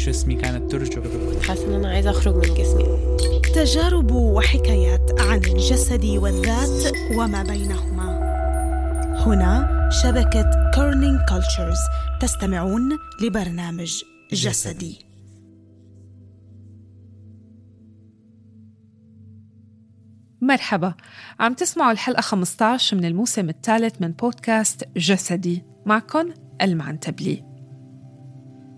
بجسمي كانت ترجف حاسة إن أنا عايزة أخرج من جسمي. تجارب وحكايات عن الجسد والذات وما بينهما. هنا شبكة Kerning Cultures تستمعون لبرنامج جسدي. مرحبا. عم تسمعوا الحلقة 15 من الموسم الثالث من بودكاست جسدي. معكم المعنتبلي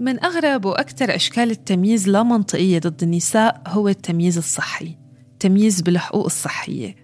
من أغرب وأكثر أشكال التمييز لا منطقية ضد النساء هو التمييز الصحي التمييز بالحقوق الصحية.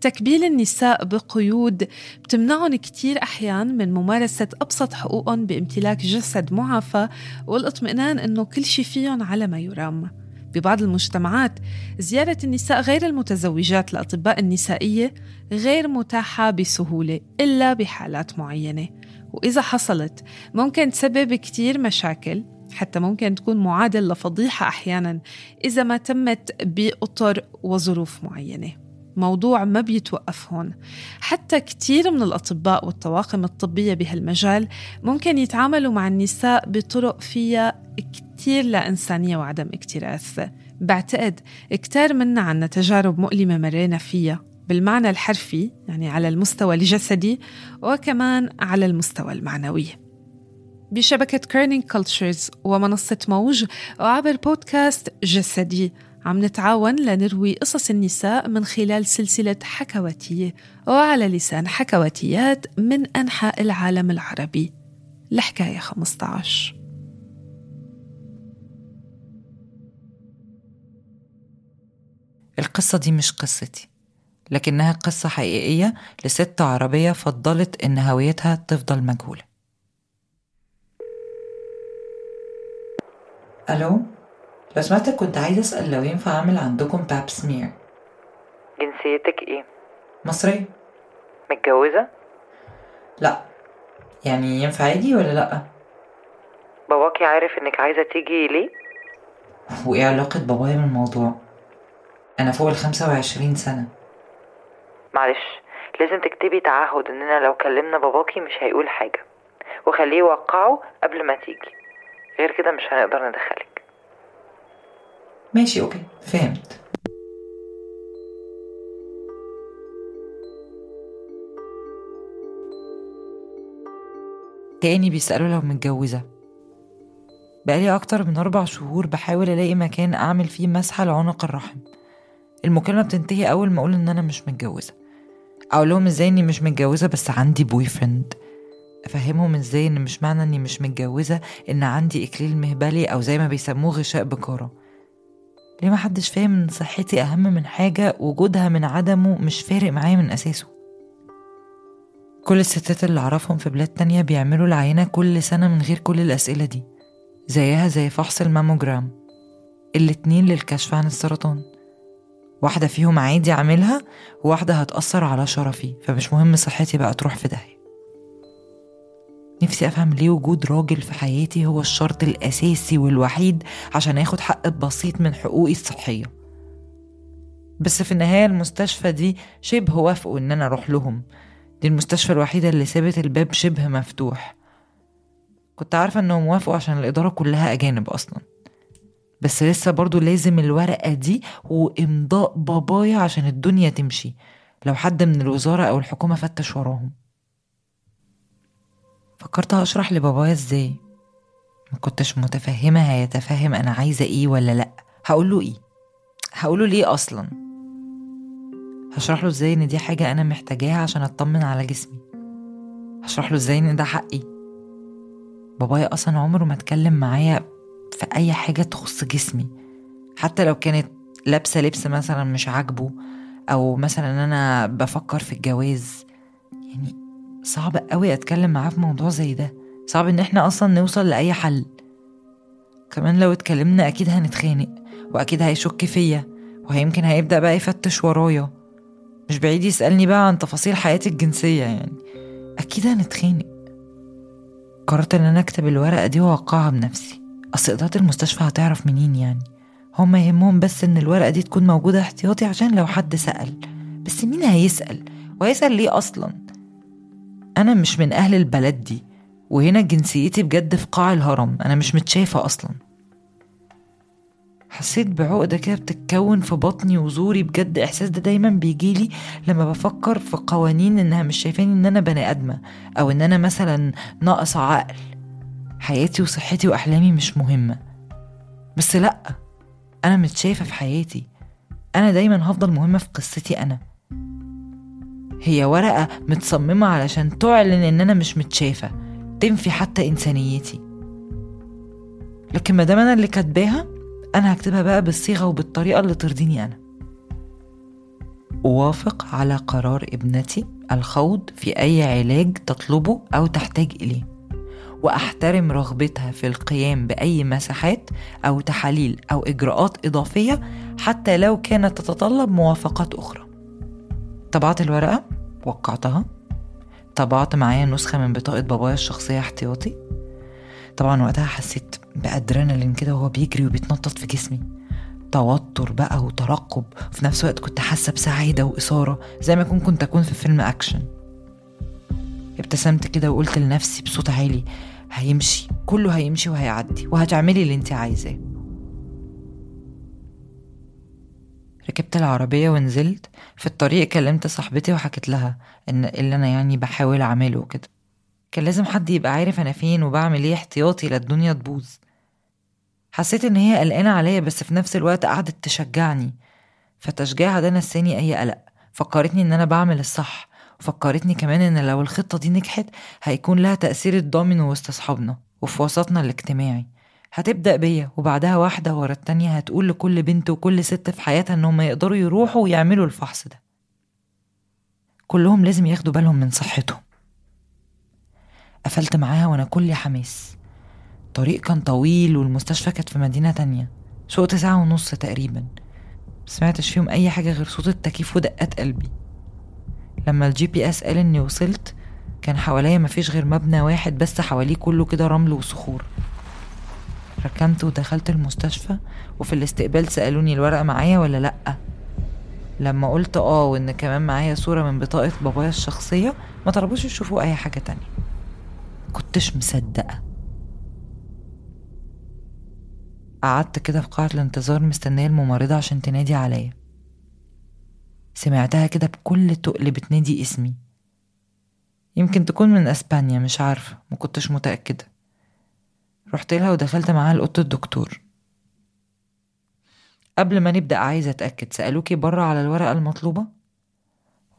تكبيل النساء بقيود بتمنعهم كتير أحيان من ممارسة أبسط حقوقهم بامتلاك جسد معافى والاطمئنان أنه كل شي فيهم على ما يرام. ببعض المجتمعات زيارة النساء غير المتزوجات لأطباء النسائية غير متاحة بسهولة إلا بحالات معينة. وإذا حصلت ممكن تسبب كتير مشاكل حتى ممكن تكون معادل لفضيحة أحيانا إذا ما تمت بأطر وظروف معينة. موضوع ما بيتوقف هون. حتى كتير من الأطباء والطواقم الطبية بهالمجال ممكن يتعاملوا مع النساء بطرق فيها كتير لا إنسانية وعدم اكتراث. بعتقد كتير منا عنا تجارب مؤلمة مرينا فيها. بالمعنى الحرفي يعني على المستوى الجسدي وكمان على المستوى المعنوي. بشبكة Kerning Cultures ومنصة موج وعبر بودكاست جسدي عم نتعاون لنروي قصص النساء من خلال سلسلة حكواتية وعلى لسان حكواتيات من أنحاء العالم العربي. الحكاية 15 القصة دي مش قصتي. لكنها قصة حقيقية لست عربية فضلت إن هويتها تفضل مجهولة ألو لو سمعتك كنت عايزة أسأل لو ينفع أعمل عندكم باب سمير جنسيتك إيه؟ مصرية؟ متجوزة؟ لأ يعني ينفع أجي ولا لأ؟ باباكي عارف إنك عايزة تيجي ليه؟ وإيه علاقة بابايا بالموضوع؟ أنا فوق الخمسة وعشرين سنة معلش لازم تكتبي تعهد إننا لو كلمنا باباكي مش هيقول حاجة وخليه يوقعه قبل ما تيجي غير كده مش هنقدر ندخلك. ماشي أوكي فهمت. تاني بيسألوا لو متجوزة. بقالي أكتر من أربع شهور بحاول ألاقي مكان أعمل فيه مسحة لعنق الرحم. المكالمة بتنتهي أول ما أقول إن أنا مش متجوزة. أقول لهم إزاي إني مش متجوزة بس عندي boyfriend أفهمهم إزاي إن مش معنى إني مش متجوزة إن عندي إكليل مهبلي أو زي ما بيسموه غشاء بكارة ليه ما حدش فاهم إن صحتي أهم من حاجة وجودها من عدمه مش فارق معايا من أساسه؟ كل الستات اللي أعرفهم في بلاد تانية بيعملوا العينة كل سنة من غير كل الأسئلة دي. زيها زي فحص الماموجرام. الاتنين للكشف عن السرطان. واحدة فيهم عادي أعملها وواحدة هتأثر على شرفي فمش مهم صحتي بقى تروح في داهية. نفسي أفهم ليه وجود راجل في حياتي هو الشرط الأساسي والوحيد عشان آخد حق بسيط من حقوقي الصحية. بس في النهاية المستشفى دي شبه وافقوا إن أنا أروح لهم. دي المستشفى الوحيدة اللي سابت الباب شبه مفتوح. كنت عارفة إنهم وافقوا عشان الإدارة كلها أجانب أصلا. بس لسه برضو لازم الورقة دي وإمضاء بابايا عشان الدنيا تمشي. لو حد من الوزارة أو الحكومة فتش وراهم. فكرت هشرح لبابايا إزاي. ما كنتش متفهمة هيتفهم أنا عايزة إيه ولا لأ. هقوله إيه؟ هقوله ليه أصلا؟ هشرح له إزاي إن دي حاجة أنا محتاجاها عشان أطمن على جسمي. هشرح له إزاي إن ده حقي. بابايا أصلا عمره ما اتكلم معايا في أي حاجة تخص جسمي. حتى لو كانت لابسة لبس مثلا مش عاجبه أو مثلا أنا بفكر في الجواز يعني صعب قوي أتكلم معاه في موضوع زي ده. صعب إن إحنا أصلا نوصل لأي حل. كمان لو اتكلمنا أكيد هنتخانق وأكيد هيشك فيا وهيمكن هيبدأ بقى يفتش ورايا. مش بعيد يسألني بقى عن تفاصيل حياتي الجنسية يعني. أكيد هنتخانق. قررت إن أنا أكتب الورقة دي وأوقعها بنفسي. أصل إدارة المستشفى هتعرف منين يعني؟ هما يهمهم بس إن الورقة دي تكون موجودة احتياطي عشان لو حد سأل. بس مين هيسأل؟ وهيسأل ليه أصلا؟ أنا مش من أهل البلد دي وهنا جنسيتي بجد في قاع الهرم. أنا مش متشافة أصلا. حسيت بعقدة كده بتتكون في بطني وزوري. بجد إحساس ده دايما بيجيلي لما بفكر في قوانين إنها مش شايفاني إن أنا بني آدمة أو إن أنا مثلا ناقصة عقل. حياتي وصحتي وأحلامي مش مهمة. بس لأ أنا متشافة في حياتي. أنا دايما هفضل مهمة في قصتي أنا. هي ورقة متصممة علشان تعلن إن أنا مش متشافة تنفي حتى إنسانيتي. لكن ما دام أنا اللي كاتباها أنا هكتبها بقى بالصيغة وبالطريقة اللي ترضيني أنا. أوافق على قرار ابنتي الخوض في أي علاج تطلبه أو تحتاج إليه. وأحترم رغبتها في القيام بأي مساحات أو تحاليل أو إجراءات إضافية حتى لو كانت تتطلب موافقات أخرى. طبعت الورقة؟ وقعتها. طبعت معايا نسخة من بطاقة بابايا الشخصية احتياطي. طبعا وقتها حسيت بأدرينالين كده وهو بيجري وبيتنطط في جسمي. توتر بقى وترقب. في نفس الوقت كنت حاسة بسعادة وإثارة زي ما كنت كنت أكون في فيلم أكشن. ابتسمت كده وقلت لنفسي بصوت عالي هيمشي كله هيمشي وهيعدي وهتعملي اللي انت عايزاه. ركبت العربية ونزلت في الطريق كلمت صاحبتي وحكيت لها إن اللي أنا يعني بحاول أعمله كده كان لازم حد يبقى عارف أنا فين وبعمل إيه احتياطي لا الدنيا تبوظ. حسيت إن هي قلقانة عليا بس في نفس الوقت قعدت تشجعني. فتشجيعها ده نساني أي قلق. فكرتني إن أنا بعمل الصح. وفكرتني كمان إن لو الخطة دي نجحت هيكون لها تأثير الضامن وسط أصحابنا وفي وسطنا الاجتماعي. هتبدأ بيا وبعدها واحدة ورا التانية هتقول لكل بنت وكل ست في حياتها إنهم يقدروا يروحوا ويعملوا الفحص ده. كلهم لازم ياخدوا بالهم من صحتهم. قفلت معاها وأنا كل حماس. الطريق كان طويل والمستشفى كانت في مدينة تانية. سوقت ساعة ونص تقريبا. مسمعتش فيهم أي حاجة غير صوت التكييف ودقات قلبي. لما ال GPS قال إني وصلت كان حواليا مفيش غير مبنى واحد بس حواليه كله كده رمل وصخور. ركنت ودخلت المستشفى وفي الاستقبال سألوني الورقة معايا ولا لأ؟ لما قلت آه وإن كمان معايا صورة من بطاقة بابايا الشخصية ما طلبوش يشوفوا أي حاجة تانية. كنتش مصدقة. قعدت كده في قاعة الانتظار مستنية الممرضة عشان تنادي عليا. سمعتها كده بكل تقل بتنادي اسمي. يمكن تكون من أسبانيا مش عارفة ما كنتش متأكدة. رحت لها ودخلت معاها لأوضة الدكتور. قبل ما نبدأ عايزة أتأكد سألوكي بره على الورقة المطلوبة؟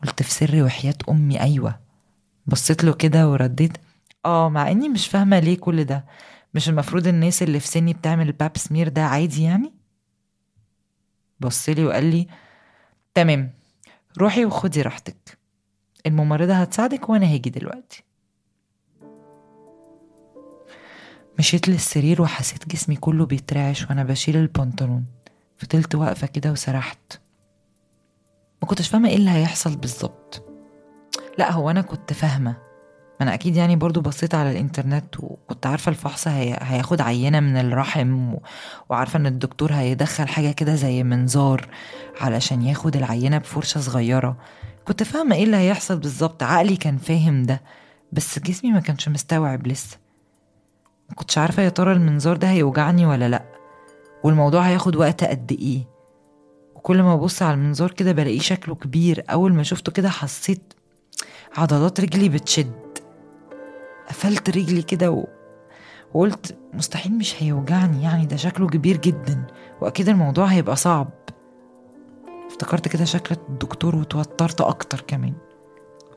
قلت في سري وحياة أمي أيوة. بصيت له كده ورديت آه مع إني مش فاهمة ليه كل ده. مش المفروض الناس اللي في سني بتعمل الباب سمير ده عادي يعني؟ بصلي وقال لي تمام. روحي وخدي راحتك. الممرضة هتساعدك وأنا هاجي دلوقتي. مشيت للسرير وحسيت جسمي كله بيترعش وأنا بشيل البنطلون. فضلت واقفة كده وسرحت. ما كنتش فاهمة إيه اللي هيحصل بالظبط. لا هو أنا كنت فاهمة. ما أنا أكيد يعني برضو بصيت على الإنترنت وكنت عارفة الفحص هي... هياخد عينة من الرحم و... وعارفة إن الدكتور هيدخل حاجة كده زي منظار علشان ياخد العينة بفرشة صغيرة. كنت فاهمة إيه اللي هيحصل بالظبط عقلي كان فاهم ده بس جسمي ما كانش مستوعب لسه. ما كنتش عارفة يا ترى المنظار ده هيوجعني ولا لأ والموضوع هياخد وقت قد إيه. وكل ما أبص على المنظار كده بلاقيه شكله كبير أول ما شفته كده حسيت عضلات رجلي بتشد. قفلت رجلي كده. وقلت مستحيل مش هيوجعني يعني ده شكله كبير جدا وأكيد الموضوع هيبقى صعب. افتكرت كده شكل الدكتور وتوترت أكتر كمان.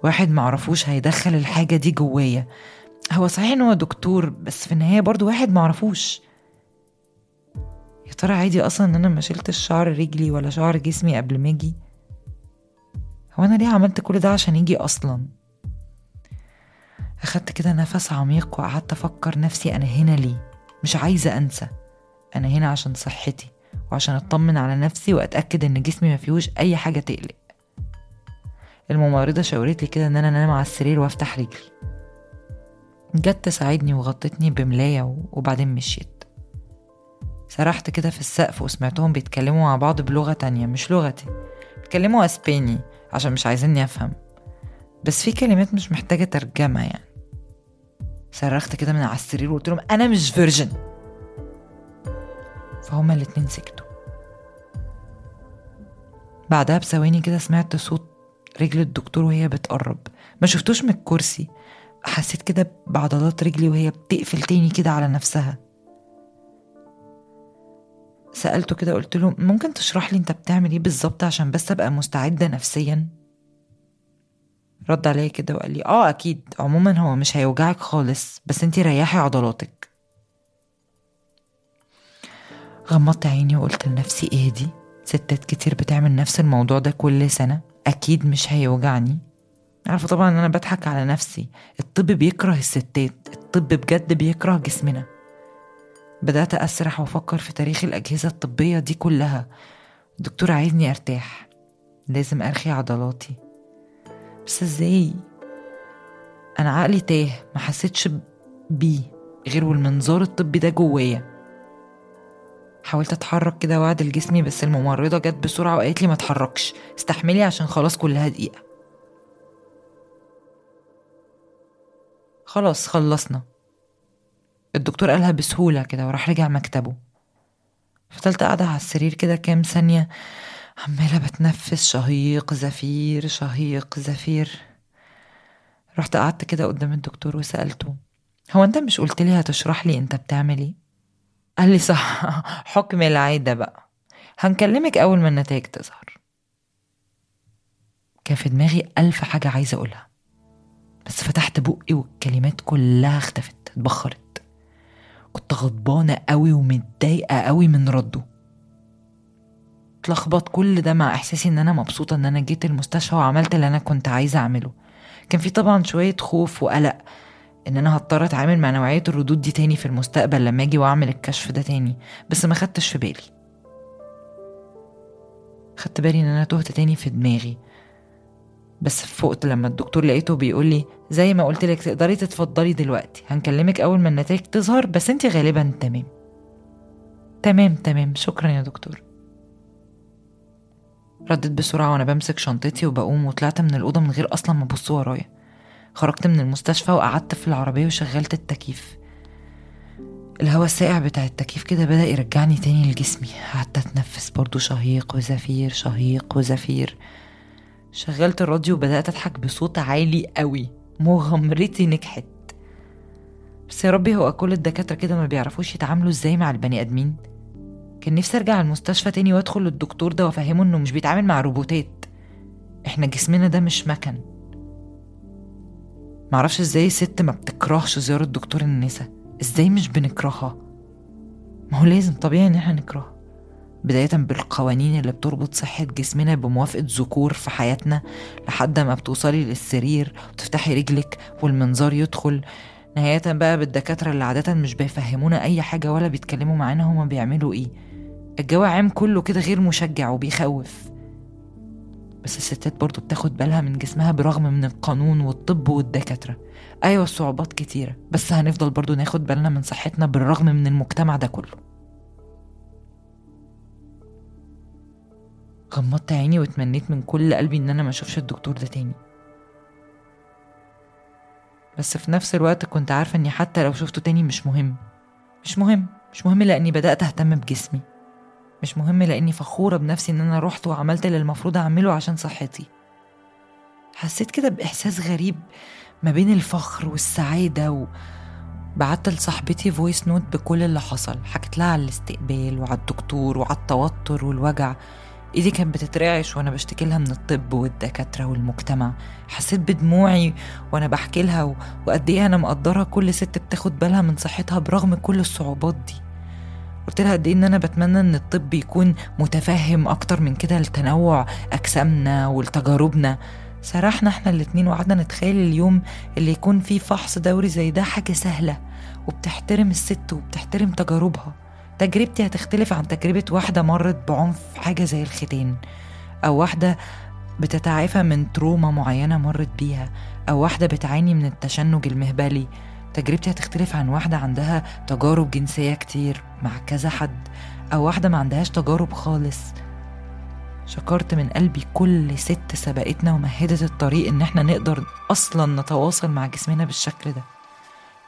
واحد معرفوش هيدخل الحاجة دي جوايا. هو صحيح إن هو دكتور بس في النهاية برضو واحد معرفوش يا ترى عادي أصلا إن أنا ما شلتش شعر رجلي ولا شعر جسمي قبل ما أجي؟ هو أنا ليه عملت كل ده عشان يجي أصلا؟ اخدت كده نفس عميق وقعدت أفكر نفسي أنا هنا ليه؟ مش عايزة أنسى. أنا هنا عشان صحتي وعشان أطمن على نفسي وأتأكد إن جسمي ما فيهوش أي حاجة تقلق. الممرضة شاورت لي كده إن أنا أنام على السرير وأفتح رجلي. جت تساعدني وغطتني بملاية وبعدين مشيت. سرحت كده في السقف وسمعتهم بيتكلموا مع بعض بلغة تانية مش لغتي. بيتكلموا أسباني عشان مش عايزيني أفهم. بس في كلمات مش محتاجة ترجمة يعني. صرخت كده من على السرير وقلت لهم أنا مش فيرجن. فهما الاتنين سكتوا. بعدها بثواني كده سمعت صوت رجل الدكتور وهي بتقرب. ما شفتوش من الكرسي. حسيت كده بعضلات رجلي وهي بتقفل تاني كده على نفسها. سألته كده قلت له ممكن تشرح لي أنت بتعمل إيه بالظبط عشان بس أبقى مستعدة نفسيا؟ رد عليا كده وقال لي آه أكيد. عموما هو مش هيوجعك خالص بس أنتي ريحي عضلاتك. غمضت عيني وقلت لنفسي إيه دي؟ ستات كتير بتعمل نفس الموضوع ده كل سنة أكيد مش هيوجعني. عارفة طبعا إن أنا بضحك على نفسي. الطب بيكره الستات الطب بجد بيكره جسمنا. بدأت أسرح وأفكر في تاريخ الأجهزة الطبية دي كلها. الدكتور عايزني أرتاح لازم أرخي عضلاتي. بس إزاي؟ أنا عقلي تاه ما حسيتش بيه غير والمنظار الطبي ده جوايا. حاولت أتحرك كده واعدل جسمي بس الممرضة جت بسرعة وقالت لي ما اتحركش استحملي عشان خلاص كلها دقيقة. خلاص خلصنا. الدكتور قالها بسهولة كده وراح رجع مكتبه. فضلت قاعدة على السرير كده كام ثانية عمالة بتنفس شهيق زفير شهيق زفير. رحت قعدت كده قدام الدكتور وسألته هو أنت مش قلت لي هتشرح لي أنت بتعمل إيه؟ قال لي صح حكم العادة بقى. هنكلمك أول ما النتائج تظهر. كان في دماغي ألف حاجة عايزة أقولها بس فتحت بقي والكلمات كلها اختفت اتبخرت. كنت غضبانة قوي ومتضايقة قوي من رده. اتلخبط كل ده مع إحساسي إن أنا مبسوطة إن أنا جيت المستشفى وعملت اللي أنا كنت عايزة أعمله. كان في طبعا شوية خوف وقلق إن أنا هضطر أتعامل مع نوعية الردود دي تاني في المستقبل لما أجي وأعمل الكشف ده تاني بس ما خدتش في بالي. خدت بالي إن أنا تهت تاني في دماغي. بس فقت لما الدكتور لقيته بيقول لي زي ما قلت لك تقدري تتفضلي دلوقتي. هنكلمك أول ما النتائج تظهر بس انت غالبا تمام. تمام تمام. شكرا يا دكتور. ردت بسرعة وأنا بمسك شنطتي وبقوم وطلعت من الأوضة من غير أصلا ما أبص ورايا. خرجت من المستشفى وقعدت في العربية وشغلت التكييف. الهواء الساقع بتاع التكييف كده بدأ يرجعني تاني لجسمي. قعدت أتنفس برضو شهيق وزفير شهيق وزفير. شغلت الراديو وبدأت أضحك بصوت عالي قوي. مغامرتي نجحت. بس يا ربي هو كل الدكاترة كده ما بيعرفوش يتعاملوا إزاي مع البني آدمين؟ كان نفسي أرجع المستشفى تاني وأدخل للدكتور ده وأفهمه إنه مش بيتعامل مع روبوتات. إحنا جسمنا ده مش مكن. معرفش إزاي ست ما بتكرهش زيارة دكتور النساء. إزاي مش بنكرهها؟ ما هو لازم طبيعي إن إحنا نكرهها. بداية بالقوانين اللي بتربط صحة جسمنا بموافقة ذكور في حياتنا لحد ما بتوصلي للسرير وتفتحي رجلك والمنظار يدخل. نهاية بقى بالدكاترة اللي عادة مش بيفهمونا أي حاجة ولا بيتكلموا معانا هما بيعملوا إيه. الجو عام كله كده غير مشجع وبيخوف. بس الستات برضو بتاخد بالها من جسمها برغم من القانون والطب والدكاترة. أيوة الصعوبات كتيرة. بس هنفضل برضو ناخد بالنا من صحتنا بالرغم من المجتمع ده كله. غمضت عيني واتمنيت من كل قلبي إن أنا ما أشوفش الدكتور ده تاني. بس في نفس الوقت كنت عارفة إني حتى لو شفته تاني مش مهم. مش مهم. مش مهم لأني بدأت أهتم بجسمي. مش مهم لأني فخورة بنفسي إن أنا رحت وعملت اللي المفروض أعمله عشان صحتي. حسيت كده بإحساس غريب ما بين الفخر والسعادة و... بعت لصاحبتي voice note بكل اللي حصل. حكيت لها على الاستقبال وعلى الدكتور وعلى التوتر والوجع. إيدي كانت بتترعش وأنا بشتكي لها من الطب والدكاترة والمجتمع. حسيت بدموعي وأنا بحكي لها وقد إيه أنا مقدرة كل ست بتاخد بالها من صحتها برغم كل الصعوبات دي. قلت لها قد إيه إن أنا بتمنى إن الطب يكون متفهم أكتر من كده لتنوع أجسامنا ولتجاربنا. سرحنا إحنا الاتنين وقعدنا نتخيل اليوم اللي يكون فيه فحص دوري زي ده حاجة سهلة وبتحترم الست وبتحترم تجاربها. تجربتي هتختلف عن تجربة واحدة مرت بعنف حاجة زي الختان أو واحدة بتتعافى من trauma معينة مرت بيها أو واحدة بتعاني من التشنج المهبلي. تجربتي هتختلف عن واحدة عندها تجارب جنسية كتير مع كذا حد أو واحدة ما عندهاش تجارب خالص. شكرت من قلبي كل ست سبقتنا ومهدت الطريق إن إحنا نقدر أصلا نتواصل مع جسمنا بالشكل ده.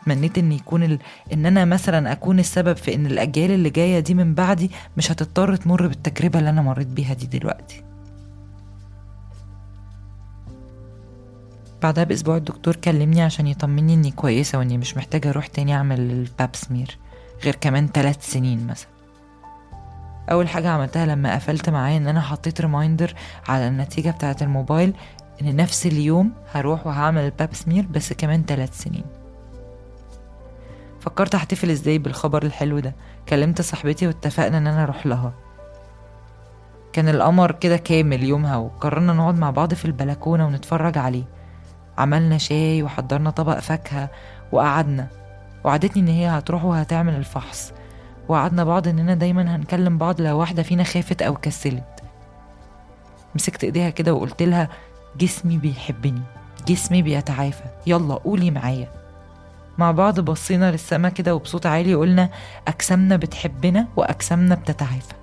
تمنيت إن يكون ال... إن أنا مثلا أكون السبب في إن الأجيال اللي جاية دي من بعدي مش هتضطر تمر بالتجربة اللي أنا مريت بيها دي دلوقتي. بعدها بأسبوع الدكتور كلمني عشان يطمني إني كويسة وإني مش محتاجة أروح تاني أعمل الباب سمير غير كمان ثلاث سنين مثلا. أول حاجة عملتها لما قفلت معاه إن أنا حطيت ريمايندر على النتيجة بتاعة الموبايل إن نفس اليوم هروح وهعمل الباب سمير بس كمان ثلاث سنين. فكرت احتفل إزاي بالخبر الحلو ده. كلمت صاحبتي واتفقنا إن أنا أروح لها. كان القمر كده كامل يومها وقررنا نقعد مع بعض في البلكونة ونتفرج عليه. عملنا شاي وحضرنا طبق فاكهة وقعدنا. وعدتني إن هي هتروح وهتعمل الفحص. وقعدنا بعض إننا دايما هنكلم بعض لو واحدة فينا خافت أو كسلت. مسكت إيديها كده وقلت لها جسمي بيحبني جسمي بيتعافى يلا قولي معايا. مع بعض بصينا للسما كده وبصوت عالي قلنا أجسامنا بتحبنا وأجسامنا بتتعافى.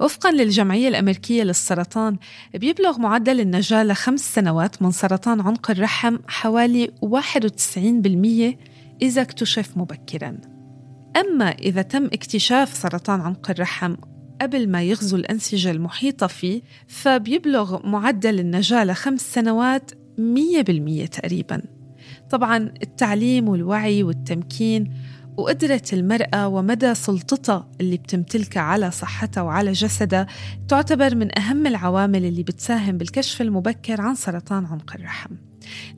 وفقا للجمعية الأمريكية للسرطان بيبلغ معدل النجاة لخمس سنوات من سرطان عنق الرحم حوالي 91% إذا اكتشف مبكرا. أما إذا تم اكتشاف سرطان عنق الرحم قبل ما يغزو الأنسجة المحيطة فيه فبيبلغ معدل النجاة لخمس سنوات 100% تقريبا. طبعا التعليم والوعي والتمكين وقدرة المرأة ومدى سلطتها اللي بتمتلكها على صحتها وعلى جسدها تعتبر من أهم العوامل اللي بتساهم بالكشف المبكر عن سرطان عنق الرحم.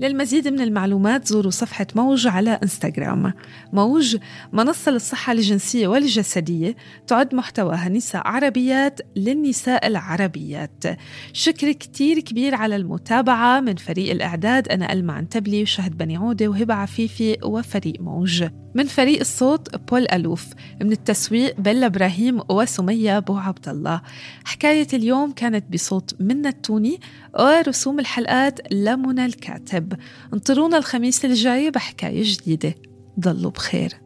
للمزيد من المعلومات زوروا صفحة موج على إنستغرام. موج منصة للصحة الجنسية والجسدية تعد محتواها نساء عربيات للنساء العربيات. شكر كتير كبير على المتابعة من فريق الإعداد. أنا ألمع عنتبلي وشهد بني عودة وهبة عفيفي وفريق موج. من فريق الصوت بول ألوف من التسويق بلا إبراهيم وسمية أبو عبد الله. حكاية اليوم كانت بصوت منى التوني ورسوم الحلقات لمنى الكاتب. انطرونا الخميس الجاي بحكاية جديدة. ضلوا بخير.